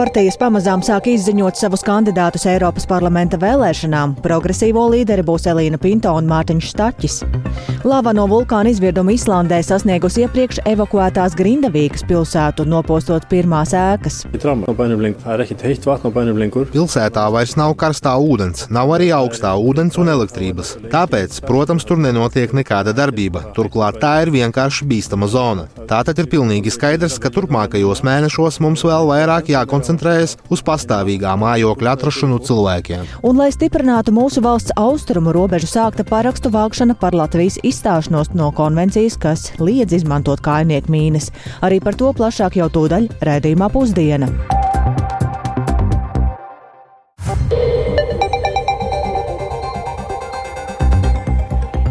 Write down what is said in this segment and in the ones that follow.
Partijas pamazām sāk izziņot savus kandidātus Eiropas parlamenta vēlēšanām. Progresīvo līderi būs Elīna Pinto un Mārtiņš Staķis. Lava no vulkāna izvirduma Islandē sasniegusi iepriekš evakuētās Grindavīgas pilsētu, nopostot pirmās ēkas. Pilsētā vairs nav karstā ūdens, nav arī augstā ūdens un elektrības. Tāpēc, protams, tur nenotiek nekāda darbība. Turklāt tā ir vienkārši bīstama zona. Tātad ir pilnīgi skaidrs, ka turpmākajos mēnešos mums vēl vairāk jākoncentrējas jākoncentrējas uz pastāvīgā mājokļa atrašanu cilvēkiem. Un, lai stiprinātu mūsu valsts austrumu robežu, sākta parakstu vākšana par Latvijas izstāšanos no konvencijas, kas liedz izmantot kājnieku mīnas. Arī par to plašāk jau tūdaļ redzījumā pusdiena.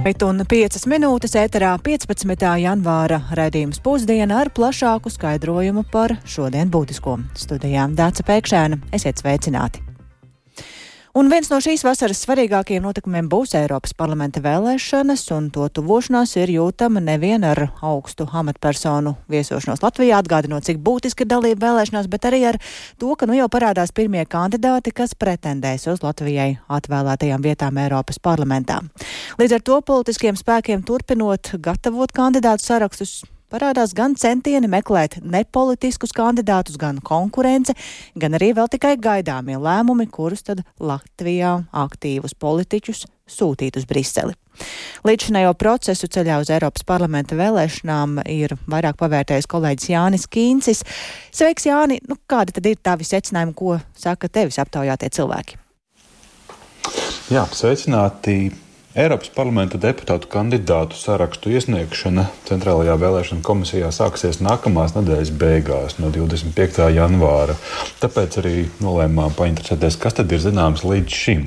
Un 5 minūtes ēterā 15. janvāra raidījums pusdiena ar plašāku skaidrojumu par šodien būtisko. Studijām Dāca Pēkšēna. Esiet sveicināti! Un viens no šīs vasaras svarīgākajiem notikumiem būs Eiropas parlamenta vēlēšanas, un to tuvošanās ir jūtama nevien ar augstu amatpersonu viesošanos Latvijā, atgādinot, cik būtiski ir dalība vēlēšanās, bet arī ar to, ka nu jau parādās pirmie kandidāti, kas pretendēs uz Latvijai atvēlētajām vietām Eiropas parlamentā. Līdz ar to politiskiem spēkiem turpinot gatavot kandidātu sarakstus parādās gan centieni meklēt nepolitiskus kandidātus, gan konkurence, gan arī vēl tikai gaidāmie lēmumi, kurus tad Latvijā aktīvus politiķus sūtīt uz Briseli. Līdzinējo procesu ceļā uz Eiropas parlamenta vēlēšanām ir vairāk pavērtējis kolēģis Jānis Kīncis. Sveiks, Jāni! Nu, kādi tad ir tavi secinājumi, ko saka tevis aptaujātie cilvēki? Jā, sveicināti! Eiropas parlamenta deputātu kandidātu sarakstu iesniegšana Centrālajā vēlēšana komisijā sāksies nākamās nedēļas beigās, no 25. janvāra. Tāpēc arī nolēmām painteresēties, kas tad ir zināms līdz šim.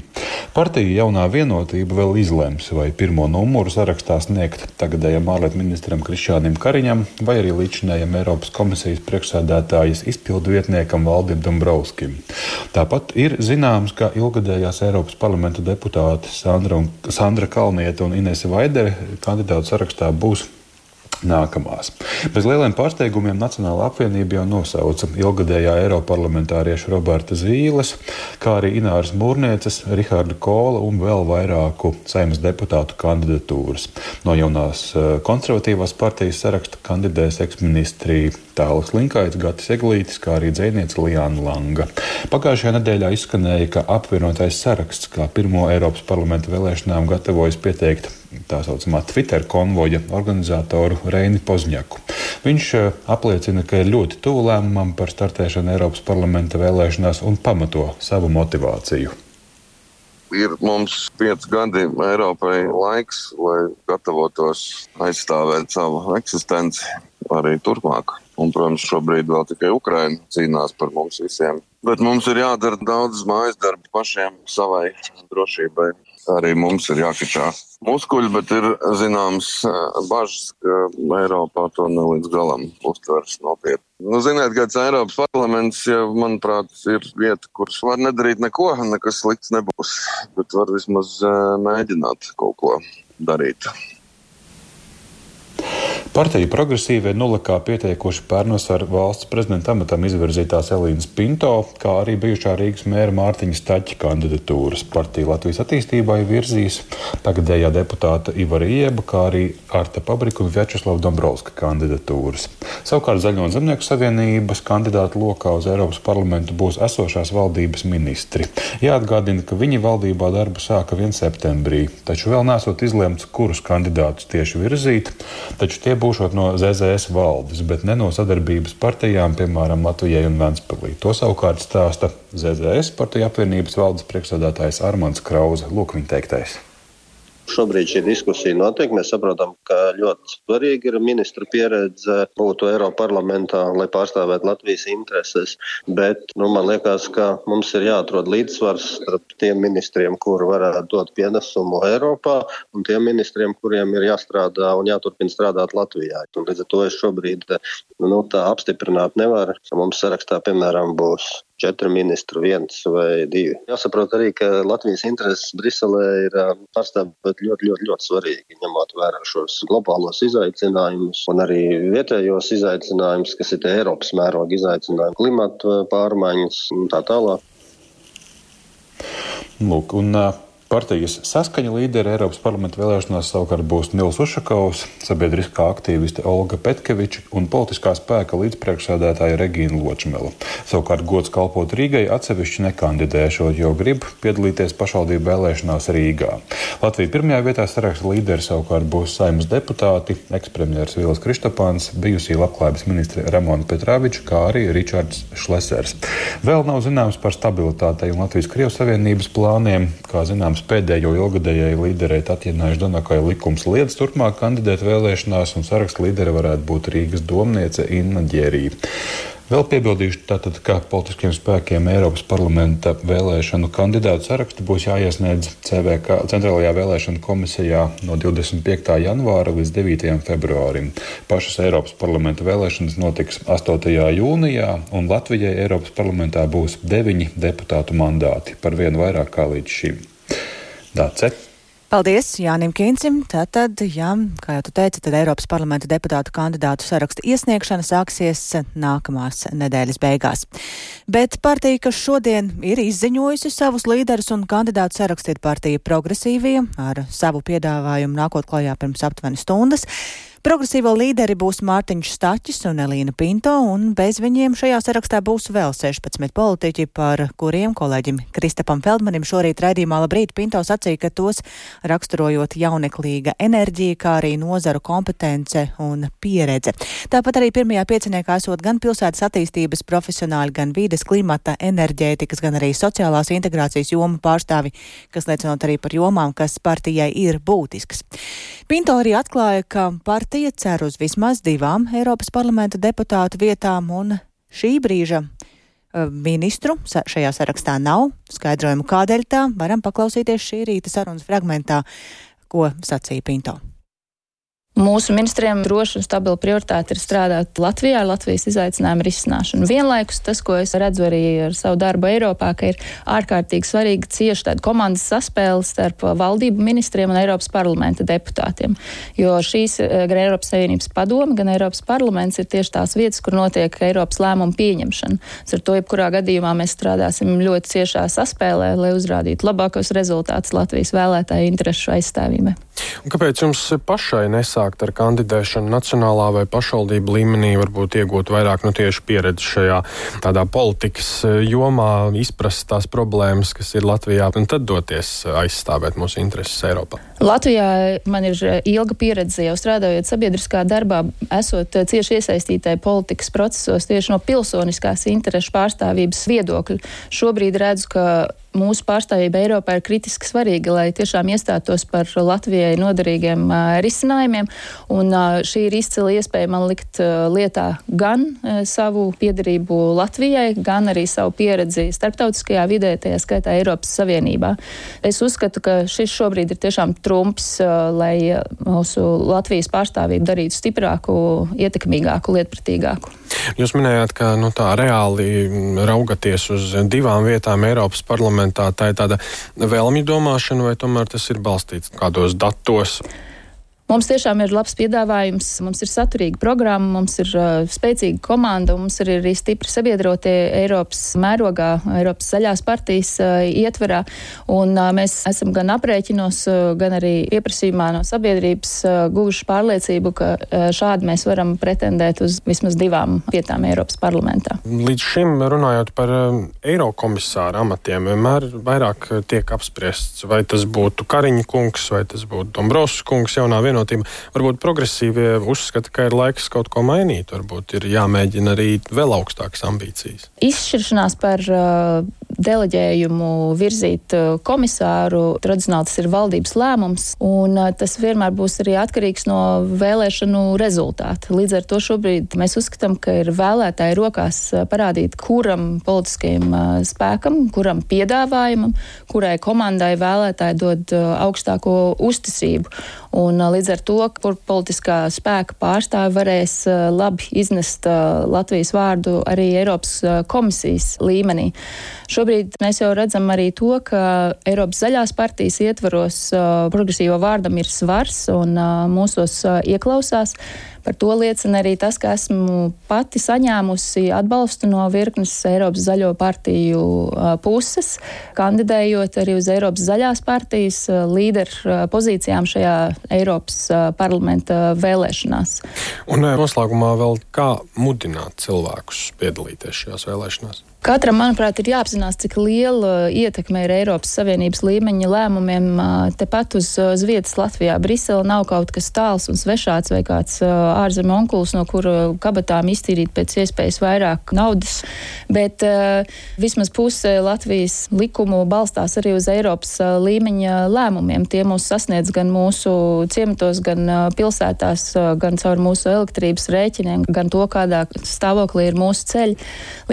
Partija jaunā vienotība vēl izlems, vai pirmo numuru sarakstā sniegt tagadējam ārlietu ministram Krišānam Kariņam vai arī līdzinējam Eiropas komisijas priekšsēdētājas izpildu vietniekam Valdim Dombrovskim. Tāpat ir zināms, ka ilgadējās Eiropas parlamenta deputāte Sandra un Sandra Sandra Kalniete un Inese Vaidere kandidātu sarakstā būs nākamās. Bez lieliem pārsteigumiem Nacionāla apvienība jau nosauca ilgadējā Eiroparlamentārieša Roberta Zīles, kā arī Ināras Mūrnieces, Riharda Kola un vēl vairāku saimas deputātu kandidatūras. No jaunās eh, konservatīvās partijas saraksta kandidēs eksministri Tālāk Linkaits, Gatis Eglītis, kā arī dzēniece Lijāna Langa. Pagājušajā nedēļā izskanēja, ka apvienotais saraksts kā pirmo Eiropas parlamenta vēlēšanām gatavojas pieteikt tā saucamā Twitter konvoja organizatoru Reini Pozņaku. Viņš eh, apliecina, ka ir ļoti tuvu lēmumam par startēšanu Eiropas parlamenta vēlēšanās un pamato savu motivāciju ir mums pieci gadi Eiropai laiks, lai gatavotos aizstāvēt savu eksistenci arī turpmāk. Un, protams, šobrīd vēl tikai Ukraina cīnās par mums visiem. Bet mums ir jādara daudz mājas darbu pašiem savai drošībai. Arī mums ir jākačā muskuļi, bet ir zināms eh, bažas, ka Eiropā to ne līdz galam uztvers nopietni. Nu, ziniet, kāds Eiropas parlaments, ja, manuprāt, ir vieta, kuras var nedarīt neko, nekas slikts nebūs, bet var vismaz eh, mēģināt kaut ko darīt. Partija progresīvie nulakā pieteikuši pērnos ar valsts prezidenta amatam izvirzītās Elīnas Pinto, kā arī bijušā Rīgas mēra Mārtiņa Staķa kandidatūras. Partija Latvijas attīstībai virzīs tagadējā deputāta Ivara Ieba, kā arī Arta Pabriku un Vjačeslava Dombrovska kandidatūras. Savukārt Zaļo un Zemnieku savienības kandidātu lokā uz Eiropas parlamentu būs esošās valdības ministri. Jāatgādina, ka viņi valdībā darbu sāka 1. septembrī, taču vēl nesot izlemts, kurus kandidātus tieši virzīt, taču tie būšot no ZZS valdes, bet ne no sadarbības partijām, piemēram, Latvijai un Ventspilī. To savukārt stāsta ZZS partiju apvienības valdes priekšsēdētājs Armāns Krause. Lūk, viņa teiktais. Šobrīd šī diskusija notiek. Mēs saprotam, ka ļoti svarīgi ir ministra pieredze būt Eiropas parlamentā, lai pārstāvētu Latvijas intereses. Bet nu, man liekas, ka mums ir jāatrod līdzsvars starp tiem ministriem, kuri varētu dot pienesumu Eiropā, un tiem ministriem, kuriem ir jāstrādā un jāturpina strādāt Latvijā. Un līdz ar to es šobrīd nu, tā apstiprināt nevaru. Mums sarakstā, piemēram, būs četri ministri, viens vai divi. Jāsaprot arī, ka Latvijas intereses Briselē ir pārstāvēt ļoti, ļoti, ļoti svarīgi, ņemot vērā šos globālos izaicinājumus un arī vietējos izaicinājumus, kas ir Eiropas mēroga izaicinājumi, klimata pārmaiņas un tā tālāk. Lūk, un, uh... Partijas saskaņa līderi Eiropas parlamenta vēlēšanās savukārt būs Nils Ušakovs, sabiedriskā aktīviste Olga Petkeviča un politiskā spēka līdzpriekšsādātāja Regīna Ločmela. Savukārt gods kalpot Rīgai atsevišķi nekandidēšot, jo grib piedalīties pašvaldību vēlēšanās Rīgā. Latvija pirmajā vietā saraksta līderi savukārt būs saimnes deputāti, ekspremjeras Vils Kristopāns, bijusī labklājības ministre Ramona Petrāviča, kā arī Ričards Šlesers. Vēl nav zināms par stabilitātei un Latvijas-Krievijas Savienības plāniem, kā zināms protams, pēdējo ilgadējai līderei Tatjanai Ždanakai likums liedz turpmāk kandidēt vēlēšanās, un saraksta līdere varētu būt Rīgas domniece Inna Ģērija. Vēl piebildīšu, tātad, ka politiskiem spēkiem Eiropas parlamenta vēlēšanu kandidātu sarakstu būs jāiesniedz CVK, Centrālajā vēlēšana komisijā no 25. janvāra līdz 9. februārim. Pašas Eiropas parlamenta vēlēšanas notiks 8. jūnijā, un Latvijai Eiropas parlamentā būs deviņi deputātu mandāti, par vienu vairāk kā līdz šim. Dāce. Paldies Jānim Kīncim. Tātad, jā, kā jau tu teici, tad Eiropas parlamenta deputātu kandidātu saraksta iesniegšana sāksies nākamās nedēļas beigās. Bet partija, kas šodien ir izziņojusi savus līderus un kandidātu sarakstu, ir partija progresīvie ar savu piedāvājumu nākot klajā pirms aptuveni stundas. Progresīvo līderi būs Mārtiņš Staķis un Elīna Pinto, un bez viņiem šajā sarakstā būs vēl 16 politiķi, par kuriem kolēģim Kristapam Feldmanim šorīt raidījumā labrīt Pinto sacīja, ka tos raksturojot jauneklīga enerģija, kā arī nozaru kompetence un pieredze. Tāpat arī pirmajā pieciniekā esot gan pilsētas attīstības profesionāļi, gan vīdes klimata, enerģētikas, gan arī sociālās integrācijas jomu pārstāvi, kas liecinot arī par jomām, kas partijai ir būtiskas. Pinto arī atklāja, ka partija partija cer uz vismaz divām Eiropas parlamenta deputātu vietām, un šī brīža eh, ministru šajā sarakstā nav. Skaidrojumu, kādēļ tā, varam paklausīties šī rīta sarunas fragmentā, ko sacīja Pinto. Mūsu ministriem droši un stabila prioritāte ir strādāt Latvijā ar Latvijas izaicinājumu risināšanu. Vienlaikus tas, ko es redzu arī ar savu darbu Eiropā, ka ir ārkārtīgi svarīga cieši tāda komandas saspēle starp valdību ministriem un Eiropas parlamenta deputātiem. Jo šīs eh, gan Eiropas Savienības padome, gan Eiropas parlaments ir tieši tās vietas, kur notiek Eiropas lēmumu pieņemšana. Ar to, jebkurā gadījumā mēs strādāsim ļoti ciešā saspēlē, lai uzrādītu labākos rezultātus Latvijas vēlētāju interesu aizstāvībai. Kāpēc jums pašai nesākt ar kandidēšanu nacionālā vai pašvaldību līmenī, varbūt iegūt vairāk nu, tieši pieredzi šajā tādā politikas eh, jomā, izprast tās problēmas, kas ir Latvijā, un tad doties aizstāvēt mūsu intereses Eiropā? Latvijā man ir eh, ilga pieredze jau strādājot sabiedriskā darbā, esot eh, cieši iesaistītai politikas procesos tieši no pilsoniskās interešu pārstāvības viedokļa. Šobrīd redzu, ka mūsu pārstāvība Eiropā ir kritiski svarīga, lai tiešām iestātos par Latvijai noderīgiem uh, risinājumiem. Un, uh, šī ir izcila iespēja man likt uh, lietā gan uh, savu piedarību Latvijai, gan arī savu pieredzi starptautiskajā vidē, tajā skaitā Eiropas Savienībā. Es uzskatu, ka šis šobrīd ir tiešām trumps, uh, lai mūsu Latvijas pārstāvību darītu stiprāku, ietekmīgāku, lietpratīgāku. Jūs minējāt, ka nu, tā reāli raugaties uz divām vietām Eiropas parlamentā parlamentā, tā ir tāda vēlmju domāšana, vai tomēr tas ir balstīts kādos datos? Mums tiešām ir labs piedāvājums, mums ir saturīga programma, mums ir uh, spēcīga komanda, mums ir arī stipri sabiedrotie Eiropas mērogā, Eiropas zaļās partijas uh, ietverā. Un uh, mēs esam gan aprēķinos, uh, gan arī pieprasījumā no sabiedrības uh, guvuši pārliecību, ka uh, šādi mēs varam pretendēt uz vismaz divām vietām Eiropas parlamentā. Līdz šim runājot par uh, Eirokomisāru amatiem, vienmēr vairāk tiek apspriests, vai tas būtu Kariņa kungs, vai tas būtu Dombrovskis kungs jaunā vienotībā vienotība. Varbūt progresīvie uzskata, ka ir laiks kaut ko mainīt. Varbūt ir jāmēģina arī vēl augstākas ambīcijas. Izšķiršanās par uh, deleģējumu virzīt komisāru. Tradicionāli tas ir valdības lēmums, un tas vienmēr būs arī atkarīgs no vēlēšanu rezultāta. Līdz ar to šobrīd mēs uzskatām, ka ir vēlētāji rokās parādīt, kuram politiskajam spēkam, kuram piedāvājumam, kurai komandai vēlētāji dod augstāko uzticību. Un, līdz ar to, kur politiskā spēka pārstāvi varēs labi iznest Latvijas vārdu arī Eiropas komisijas līmenī. Šobrīd mēs jau redzam arī to, ka Eiropas zaļās partijas ietvaros progresīvo vārdam ir svars un mūsos ieklausās. Par to liecina arī tas, ka esmu pati saņēmusi atbalstu no virknes Eiropas zaļo partiju puses, kandidējot arī uz Eiropas zaļās partijas līderu pozīcijām šajā Eiropas parlamenta vēlēšanās. Un noslēgumā vēl kā mudināt cilvēkus piedalīties šajās vēlēšanās? Katram, manuprāt, ir jāapzinās, cik liela ietekme ir Eiropas Savienības līmeņa lēmumiem tepat uz, uz vietas Latvijā. Brisele nav kaut kas tāls un svešāds vai kāds ārzemju onkulis, no kura kabatām iztīrīt pēc iespējas vairāk naudas, bet vismaz puse Latvijas likumu balstās arī uz Eiropas līmeņa lēmumiem. Tie mūs sasniedz gan mūsu ciematos, gan pilsētās, gan caur mūsu elektrības rēķiniem, gan to, kādā stāvoklī ir mūsu ceļi.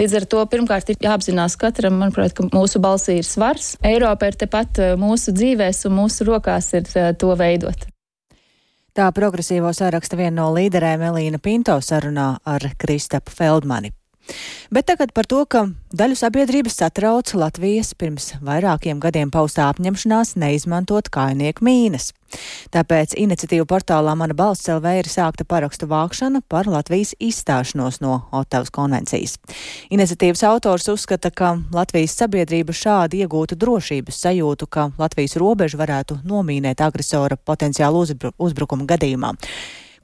Līdz ar to pirmkārt pirmkārt ir jāapzinās katram, manuprāt, ka mūsu balsī ir svars. Eiropa ir tepat eh, mūsu dzīvēs un mūsu rokās ir eh, to veidot. Tā progresīvo saraksta viena no līderēm Elīna Pinto sarunā ar Kristapu Feldmani. Bet tagad par to, ka daļu sabiedrības satrauc Latvijas pirms vairākiem gadiem paustā apņemšanās neizmantot kainieku mīnas. Tāpēc iniciatīva portālā Mana balss LV ir sākta parakstu vākšana par Latvijas izstāšanos no Otavas konvencijas. Iniciatīvas autors uzskata, ka Latvijas sabiedrība šādi iegūtu drošības sajūtu, ka Latvijas robeža varētu nomīnēt agresora potenciālu uzbru uzbrukumu gadījumā.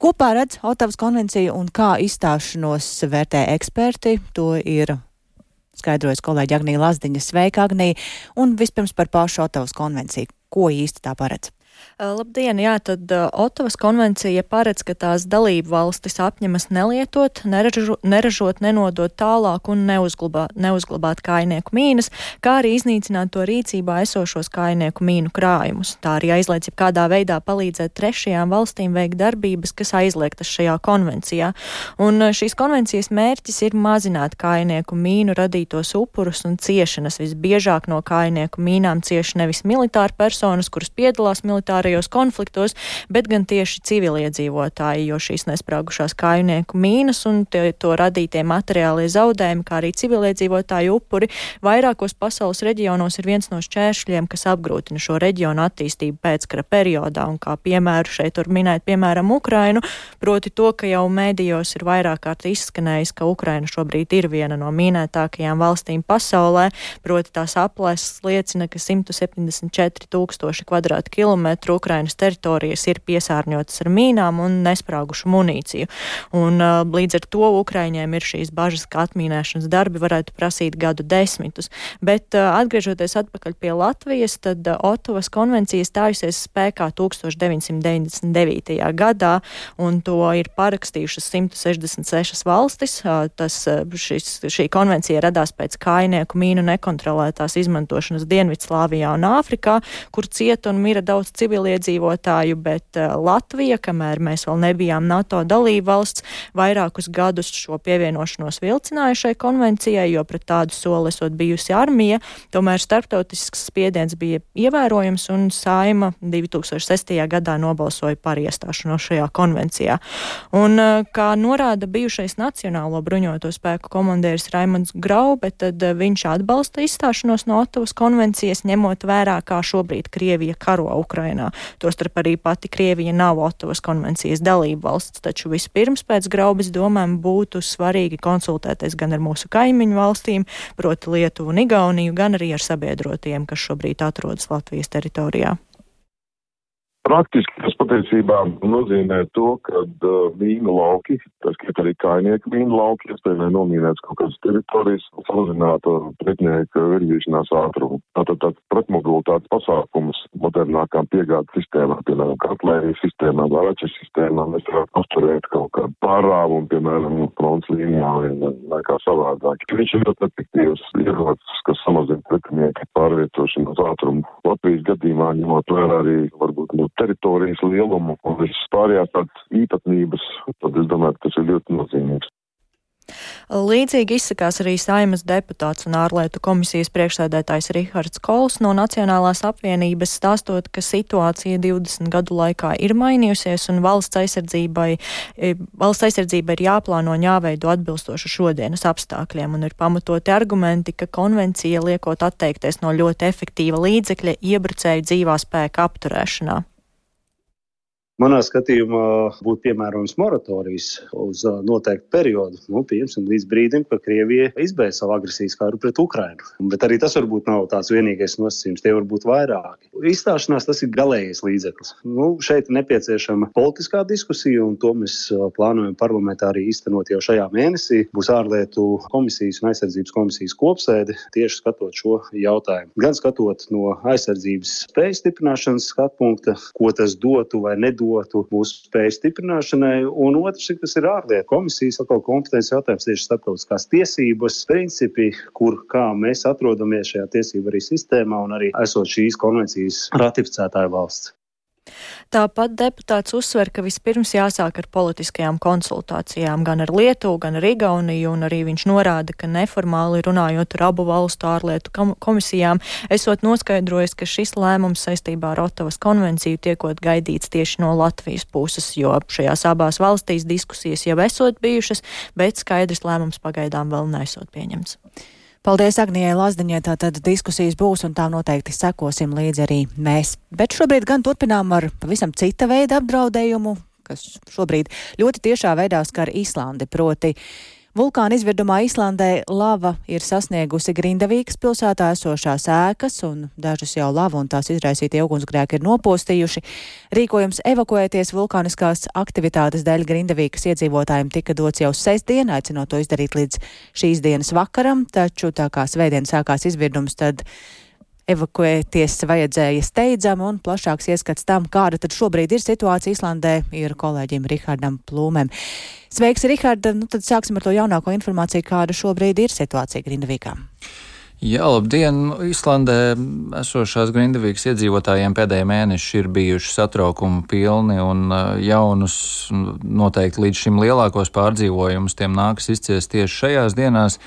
Ko paredz Otavas konvencija un kā izstāšanos vērtē eksperti, to ir skaidrojas kolēģi Agnija Lazdiņa. Sveika, Agnija! Un vispirms par pašu Otavas konvenciju. Ko īsti tā paredz? Labdien, jā, tad Otavas konvencija paredz, ka tās dalību valstis apņemas nelietot, neražu, neražot, nenodot tālāk un neuzglabāt, neuzglabāt kainieku mīnas, kā arī iznīcināt to rīcībā esošos kainieku mīnu krājumus. Tā arī aizliedz jebkādā veidā palīdzēt trešajām valstīm veikt darbības, kas aizliegtas šajā konvencijā. Un šīs konvencijas mērķis ir mazināt kainieku mīnu radītos upurus un ciešanas. Visbiežāk no kainieku mīnām cieši nevis militāri personas, kuras piedalās militāri militārajos konfliktos, bet gan tieši civiliedzīvotāji, jo šīs nesprāgušās kājnieku mīnas un tie, to radītie materiālie zaudējumi, kā arī civiliedzīvotāju upuri, vairākos pasaules reģionos ir viens no šķēršļiem, kas apgrūtina šo reģionu attīstību pēckara periodā. Un kā piemēru šeit var minēt, piemēram, Ukrainu, proti to, ka jau mēdījos ir vairāk kārt izskanējis, ka Ukraina šobrīd ir viena no mīnētākajām valstīm pasaulē, proti tās aplēses liecina, ka 174 tūkstoši kvadrātkilometru Ukrainas teritorijas ir piesārņotas ar mīnām un nesprāgušu munīciju. Un, uh, līdz ar to Ukraiņiem ir šīs bažas, ka atmīnēšanas darbi varētu prasīt gadu desmitus. Bet uh, atgriežoties atpakaļ pie Latvijas, tad uh, Otavas konvencija stājusies spēkā 1999. gadā, un to ir parakstījušas 166 valstis. Tas, šis, šī konvencija radās pēc kainieku mīnu nekontrolētās izmantošanas Dienvidslāvijā un Āfrikā, kur cieta un mira daudz civili civiliedzīvotāju, bet eh, Latvija, kamēr mēs vēl nebijām NATO dalība valsts, vairākus gadus šo pievienošanos vilcināja šai konvencijai, jo pret tādu soli esot bijusi armija. Tomēr starptautisks spiediens bija ievērojams un Saima 2006. gadā nobalsoja par iestāšanos šajā konvencijā. Un, eh, kā norāda bijušais Nacionālo bruņoto spēku komandieris Raimonds Graube, tad eh, viņš atbalsta izstāšanos no Otavas konvencijas, ņemot vērā, kā šobrīd Krievija karo Ukrainā. Tostarp arī pati Krievija nav Otavas konvencijas dalība valsts, taču vispirms pēc graubas domām būtu svarīgi konsultēties gan ar mūsu kaimiņu valstīm, proti Lietuvu un Igauniju, gan arī ar sabiedrotiem, kas šobrīd atrodas Latvijas teritorijā. Praktiski tas patiesībā nozīmē to, ka uh, mīnu lauki, tas ir arī kainieku mīnu lauki, iespējamai nomīnēts kaut kādas teritorijas, samazinātu pretinieka virzīšanās ātrumu. Tātad tāds pretmobilitātes pasākums modernākām piegādes sistēmām, piemēram, katlērijas sistēmām, varačas sistēmām, mēs varētu uzturēt kaut kādu pārāvumu, piemēram, fronts līnijā vai, kā savādāk. Viņš ir ļoti efektīvs ierocis, kas samazina pretinieka pārvietošanās ātrumu. Latvijas gadījumā ņemot vērā arī varbūt no teritorijas lielumu un visas pārējās tādas īpatnības, tad es domāju, ka tas ir ļoti nozīmīgs. Līdzīgi izsakās arī saimas deputāts un ārlietu komisijas priekšsēdētājs Rihards Kols no Nacionālās apvienības, stāstot, ka situācija 20 gadu laikā ir mainījusies un valsts aizsardzībai, e, valsts aizsardzība ir jāplāno un jāveido atbilstoši šodienas apstākļiem un ir pamatoti argumenti, ka konvencija liekot atteikties no ļoti efektīva līdzekļa iebrucēju dzīvā spēka apturēšanā. Manā skatījumā būtu piemērojams moratorijas uz noteiktu periodu, nu, piemēram, līdz brīdim, kad Krievija izbeidz savu agresijas karu pret Ukrainu. Bet arī tas varbūt nav tāds vienīgais nosacījums, tie var būt vairāki. Izstāšanās tas ir galējais līdzeklis. Nu, šeit ir nepieciešama politiskā diskusija, un to mēs plānojam parlamentā arī īstenot jau šajā mēnesī. Būs ārlietu komisijas un aizsardzības komisijas kopsēde tieši skatot šo jautājumu. Gan skatot no aizsardzības spēju stiprināšanas skatu punkta, ko tas dotu vai nedotu dotu mūsu spēju stiprināšanai, un otrs ir, kas ir ārlietu komisijas atkal kompetences jautājums tieši starptautiskās tiesības principi, kur kā mēs atrodamies šajā tiesību arī sistēmā un arī esot šīs konvencijas ratificētāja valsts. Tāpat deputāts uzsver, ka vispirms jāsāk ar politiskajām konsultācijām gan ar Lietuvu, gan ar Igauniju, un arī viņš norāda, ka neformāli runājot ar abu valstu ārlietu komisijām, esot noskaidrojis, ka šis lēmums saistībā ar Otavas konvenciju tiekot gaidīts tieši no Latvijas puses, jo šajās abās valstīs diskusijas jau esot bijušas, bet skaidrs lēmums pagaidām vēl nesot pieņemts. Paldies Agnijai Lazdiņai, tātad diskusijas būs un tām noteikti sekosim līdzi arī mēs. Bet šobrīd gan turpinām ar pavisam cita veida apdraudējumu, kas šobrīd ļoti tiešā veidā skar Īslandi, proti Vulkāna izvirdumā Islandē lava ir sasniegusi Grindavīkas pilsētā esošās ēkas, un dažas jau lava un tās izraisītie ugunsgrēki ir nopostījuši. Rīkojums evakuēties vulkāniskās aktivitātes dēļ Grindavīkas iedzīvotājiem tika dots jau sestdien, aicinot to izdarīt līdz šīs dienas vakaram, taču tā kā svētdien sākās izvirdums, tad evakuēties vajadzēja steidzami un plašāks ieskats tam, kāda tad šobrīd ir situācija Islandē, ir kolēģim Rihardam Plūmēm. Sveiks, Riharda! Nu, tad sāksim ar to jaunāko informāciju, kāda šobrīd ir situācija Grindavīkā. Jā, labdien! Islandē esošās Grindavīgas iedzīvotājiem pēdējie mēneši ir bijuši satraukumu pilni un jaunus, noteikti līdz šim lielākos pārdzīvojumus tiem nākas izciest tieši šajās dienās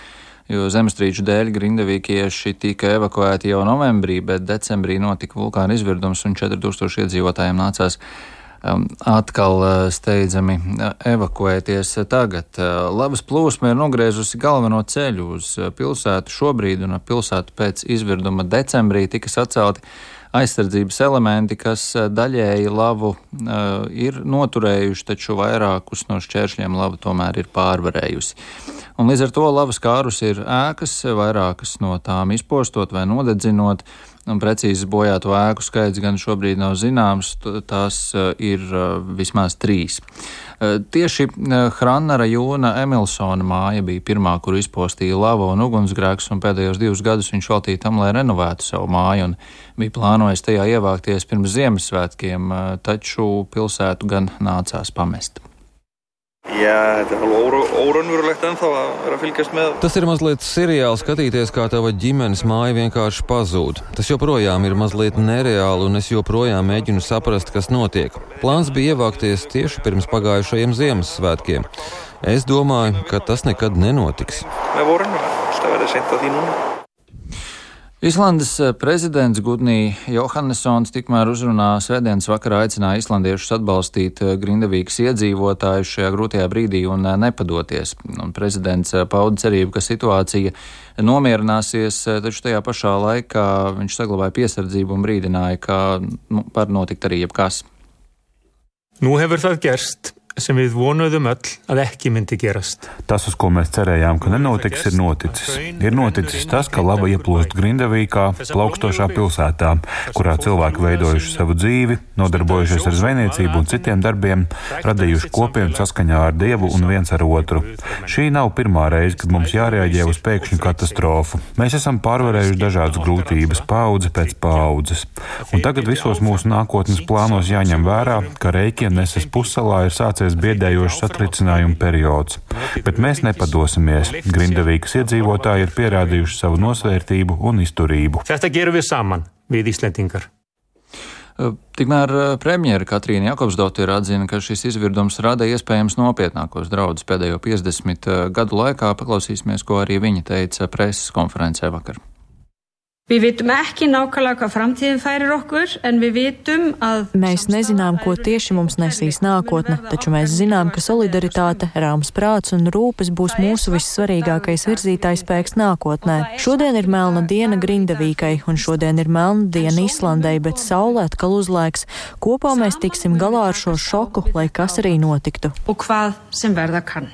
jo zemestrīču dēļ grindavīkieši tika evakuēti jau novembrī, bet decembrī notika vulkāna izvirdums un 4000 iedzīvotājiem nācās um, atkal uh, steidzami uh, evakuēties tagad. Uh, Labas plūsma ir nogriezusi galveno ceļu uz pilsētu šobrīd, un pilsētu pēc izvirduma decembrī tika sacelti aizsardzības elementi, kas daļēji lavu uh, ir noturējuši, taču vairākus no šķēršļiem lava tomēr ir pārvarējusi. Un līdz ar to lavas kārus ir ēkas, vairākas no tām izpostot vai nodedzinot. Un precīzi bojāto ēku skaits gan šobrīd nav zināms, tās eh, ir eh, vismaz trīs. Eh, tieši Hranara Jūna Emilsona māja bija pirmā, kur izpostīja lava un ugunsgrēks, un pēdējos divus gadus viņš veltīja tam, lai renovētu savu māju, un bija plānojis tajā ievākties pirms Ziemassvētkiem, taču pilsētu gan nācās pamest. Jā, alveg óraunverulegt ennþá að vera að fylgjast með. Tas ir mazliet seriāli skatīties, kā tava ģimenes māja vienkārši pazūd. Tas joprojām ir mazliet nereāli, un es joprojām mēģinu saprast, kas notiek. Plāns bija ievākties tieši pirms pagājušajiem Ziemassvētkiem. Es domāju, ka tas nekad nenotiks. Með vorinu, það verður sent að Islandes eh, prezidents Gudnī Johannesons tikmēr uzrunā svētdienas vakarā aicināja islandiešus atbalstīt eh, Grindavīgas iedzīvotājus šajā grūtajā brīdī un eh, nepadoties. Un prezidents pauda cerību, ka situācija nomierināsies, taču tajā pašā laikā viņš saglabāja piesardzību un brīdināja, ka nu, var notikt arī jebkas. Nú hefur það gerst sem við vonuðum öll að ekki myndi gerast. Tas, uz ko mēs cerējām, ka nenotiks, ir noticis. Ir noticis tas, ka lava ieplūst Grindavīkā, plaukstošā pilsētā, kurā cilvēki veidojuši savu dzīvi, nodarbojušies ar zvejniecību un citiem darbiem, radījuši kopienu saskaņā ar Dievu un viens ar otru. Šī nav pirmā reize, kad mums jārēģē uz pēkšņu katastrofu. Mēs esam pārvarējuši dažādas grūtības, paudze pēc paudzes. Un tagad visos mūsu nākotnes plānos jāņem vērā, ka Reikieneses pussalā ir sācies sāksies biedējošs atricinājuma periods. Bet mēs nepadosimies. Grindavīgas iedzīvotāji ir pierādījuši savu nosvērtību un izturību. Tikmēr premjera Katrīna Jakobsdotir atzina, ka šis izvirdums rada iespējams nopietnākos draudus pēdējo 50 gadu laikā. Paklausīsimies, ko arī viņa teica preses konferencē vakar. Við vitum ekki nákvæmlega hvað framtíðin færir okkur, en við vitum að... Mēs nezinām, ko tieši mums nesīs nākotne, taču mēs zinām, ka solidaritāte, rāms prāts un rūpes būs mūsu vissvarīgākais virzītājs spēks nākotnē. Šodien ir melna diena Grindavīkai, un šodien ir melna diena Islandai, bet saule atkal uzlaiks. Kopā mēs tiksim galā ar šo šoku, lai kas arī notiktu. Un hvað sem verða kann.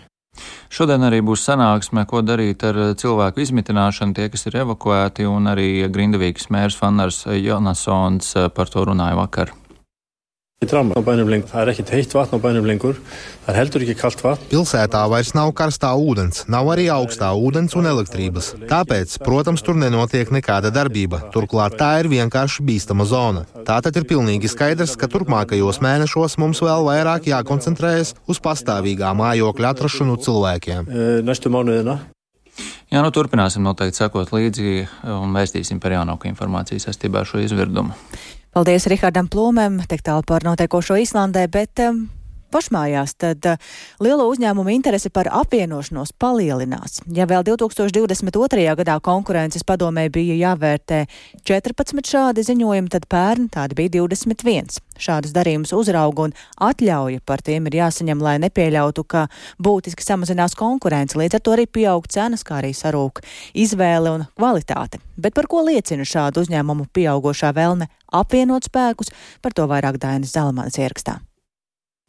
Šodien arī būs sanāksme, ko darīt ar cilvēku izmitināšanu, tie, kas ir evakuēti, un arī Grindavīgas mērs Fannars Jonasons par to runāja vakar. Dramma á bænum lengur. Það er ekkert heitt vatn á bænum lengur. Það er heldur ekki kalt vatn. Pilsētā vairs nav karstā ūdens, nav arī augstā ūdens un elektrības. Tāpēc, protams, tur nenotiek nekāda darbība. Turklāt tā ir vienkārši bīstama zona. Tātad ir pilnīgi skaidrs, ka turpmākajos mēnešos mums vēl vairāk jākoncentrējas uz pastāvīgā mājokļa atrašanu cilvēkiem. Jā, nu turpināsim noteikti sekot līdzi un vēstīsim par jaunāku informāciju saistībā ar šo izvirdumu. Paldies Rihardam Plūmēm, tik tālu par notiekošo Islandē, bet um, pašmājās, tad uh, lielo uzņēmumu interese par apvienošanos palielinās. Ja vēl 2022. gadā konkurences padomē bija jāvērtē 14 šādi ziņojumi, tad pērn tādi bija 21. Šādus darījumus uzrauga un atļauja par tiem ir jāsaņem, lai nepieļautu, ka būtiski samazinās konkurence. Līdz ar to arī pieaug cenas, kā arī sarūk izvēle un kvalitāte. Bet par ko liecina šādu uzņēmumu pieaugošā vēlme apvienot spēkus, par to vairāk Dainas Zalamānas ierakstā.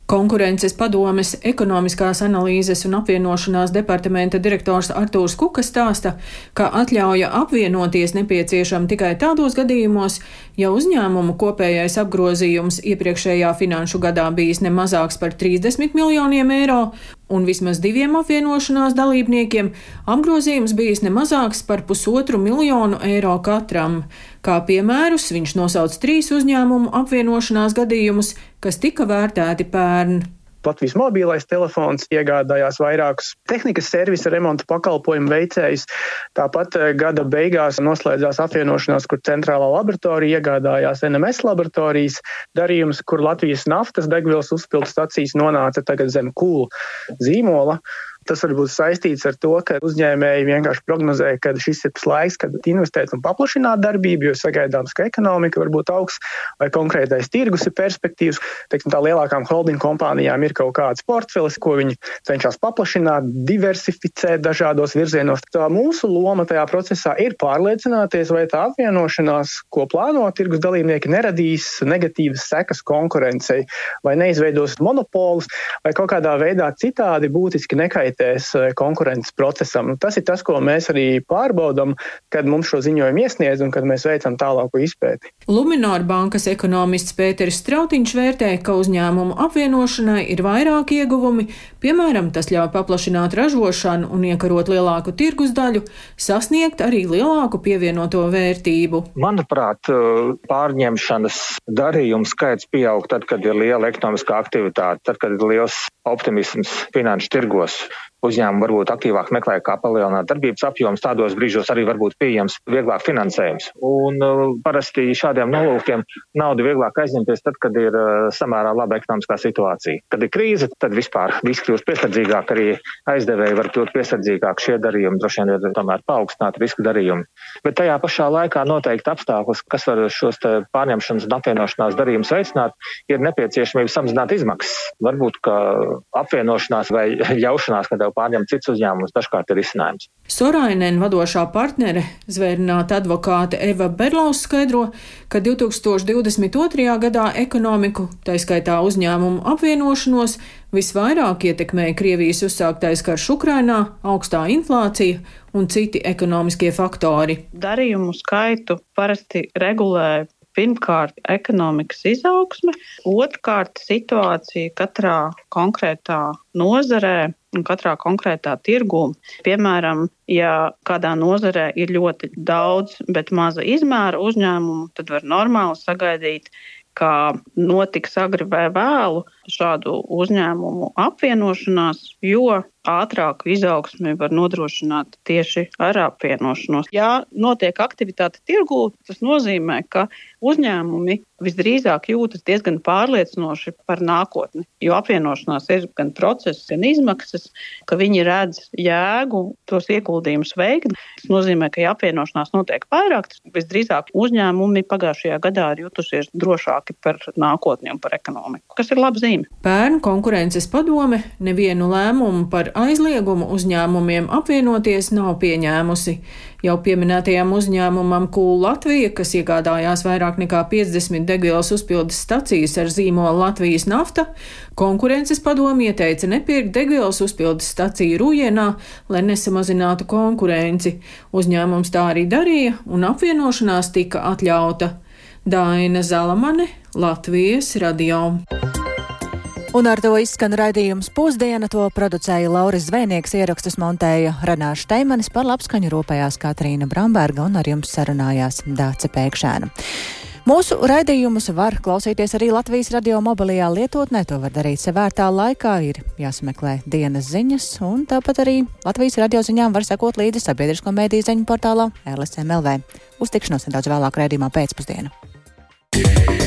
Konkurences padomes ekonomiskās analīzes un apvienošanās departamenta direktors Artūrs Kuka stāsta, ka atļauja apvienoties nepieciešama tikai tādos gadījumos, ja uzņēmumu kopējais apgrozījums iepriekšējā finanšu gadā bijis ne mazāks par 30 miljoniem eiro, un vismaz diviem apvienošanās dalībniekiem apgrozījums bijis ne mazāks par pusotru miljonu eiro katram. Kā piemērus viņš nosauc trīs uzņēmumu apvienošanās gadījumus, kas tika vērtēti pērn. Latvijas mobilais telefons iegādājās vairākus tehnikas servisa remonta pakalpojumu veicējus. Tāpat eh, gada beigās noslēdzās apvienošanās, kur centrālā laboratorija iegādājās NMS laboratorijas darījums, kur Latvijas naftas degvielas uzpildu stacijas nonāca tagad zem kūla zīmola. Tas var būt saistīts ar to, ka uzņēmēji vienkārši prognozē, ka šis ir tas laiks, kad investēt un paplašināt darbību, jo sagaidāms, ka ekonomika var būt augsts vai konkrētais tirgus ir perspektīvs. Teiksim, tā lielākām holding kompānijām ir kaut kāds portfelis, ko viņi cenšas paplašināt, diversificēt dažādos virzienos. Tā mūsu loma tajā procesā ir pārliecināties, vai tā apvienošanās, ko plāno tirgus dalībnieki, neradīs negatīvas sekas konkurencei vai neizveidos monopolus vai kaut kādā veidā citādi būtiski nekaitēs nekaitēs eh, konkurences procesam. Nu, tas ir tas, ko mēs arī pārbaudām, kad mums šo ziņojumu iesniedz un kad mēs veicam tālāku izpēti. Lumināra bankas ekonomists Pēteris Strautiņš vērtē, ka uzņēmumu apvienošanai ir vairāk ieguvumi, piemēram, tas ļauj paplašināt ražošanu un iekarot lielāku tirgus daļu, sasniegt arī lielāku pievienoto vērtību. Manuprāt, pārņemšanas darījumu skaits pieaug tad, kad ir liela ekonomiskā aktivitāte, tad, kad ir liels optimisms finanšu tirgos uzņēmumi varbūt aktīvāk meklē, kā palielināt darbības apjomus. Tādos brīžos arī var būt pieejams vieglāk finansējums. Un uh, parasti šādiem nolūkiem naudu vieglāk aizņemties tad, kad ir uh, samērā laba ekonomiskā situācija. Kad ir krīze, tad vispār viss kļūst piesardzīgāk, arī aizdevēji var kļūt piesardzīgāk. Šie darījumi droši vien ir tomēr paaugstināti riska darījumi. Bet tajā pašā laikā noteikti apstākļus, kas var šos pārņemšanas un apvienošanās darījumus veicināt, ir nepieciešamība samazināt izmaksas. Varbūt, ka apvienošanās vai ļaušanās, kad tev pārņemt cits uzņēmums, dažkārt ir izcinājums. Sorainen vadošā partnere, zvērināta advokāte Eva Berlaus skaidro, ka 2022. gadā ekonomiku, tā skaitā uzņēmumu apvienošanos, visvairāk ietekmēja Krievijas uzsāktais karš Ukrainā, augstā inflācija un citi ekonomiskie faktori. Darījumu skaitu parasti regulē pirmkārt ekonomikas izaugsme, otrkārt situācija katrā konkrētā nozarē un katrā konkrētā tirgū. Piemēram, ja kādā nozarē ir ļoti daudz, bet maza izmēra uzņēmumu, tad var normāli sagaidīt, ka notiks agri vai vēlu šādu uzņēmumu apvienošanās, jo ātrāku izaugsmi var nodrošināt tieši ar apvienošanos. Ja notiek aktivitāte tirgū, tas nozīmē, ka uzņēmumi visdrīzāk jūtas diezgan pārliecinoši par nākotni, jo apvienošanās ir gan process, gan izmaksas, ka viņi redz jēgu tos ieguldījumus veikt. Tas nozīmē, ka ja apvienošanās notiek vairāk, tad visdrīzāk uzņēmumi pagājušajā gadā ir jutušies drošāki par nākotni un par ekonomiku, kas ir laba zīme zīme. Pērn konkurences padome nevienu lēmumu par aizliegumu uzņēmumiem apvienoties nav pieņēmusi. Jau pieminētajam uzņēmumam Kūl Latvija, kas iegādājās vairāk nekā 50 degvielas uzpildes stacijas ar zīmolu Latvijas nafta, konkurences padomi ieteica nepirkt degvielas uzpildes staciju Rūjienā, lai nesamazinātu konkurenci. Uzņēmums tā arī darīja, un apvienošanās tika atļauta. Daina Zalamane, Latvijas radio. Un ar to izskan raidījums pusdiena. To producēja Lauris Zvēnieks, ierakstus montēja Renāša Steimanis, par labskaņu rūpējās Katrīna Bramberga un ar jums sarunājās Dāce Pēkšēna. Mūsu raidījumus var klausīties arī Latvijas radio mobilajā lietotnē. To var darīt sevērtā laikā. Ir jāsameklē dienas ziņas, un tāpat arī Latvijas radio ziņām var sekot līdzi sabiedrisko mēdīju ziņu portālā LSMLV. Uz tikšanos nedaudz vēlāk raidījumā pēcpusdienā. Yeah.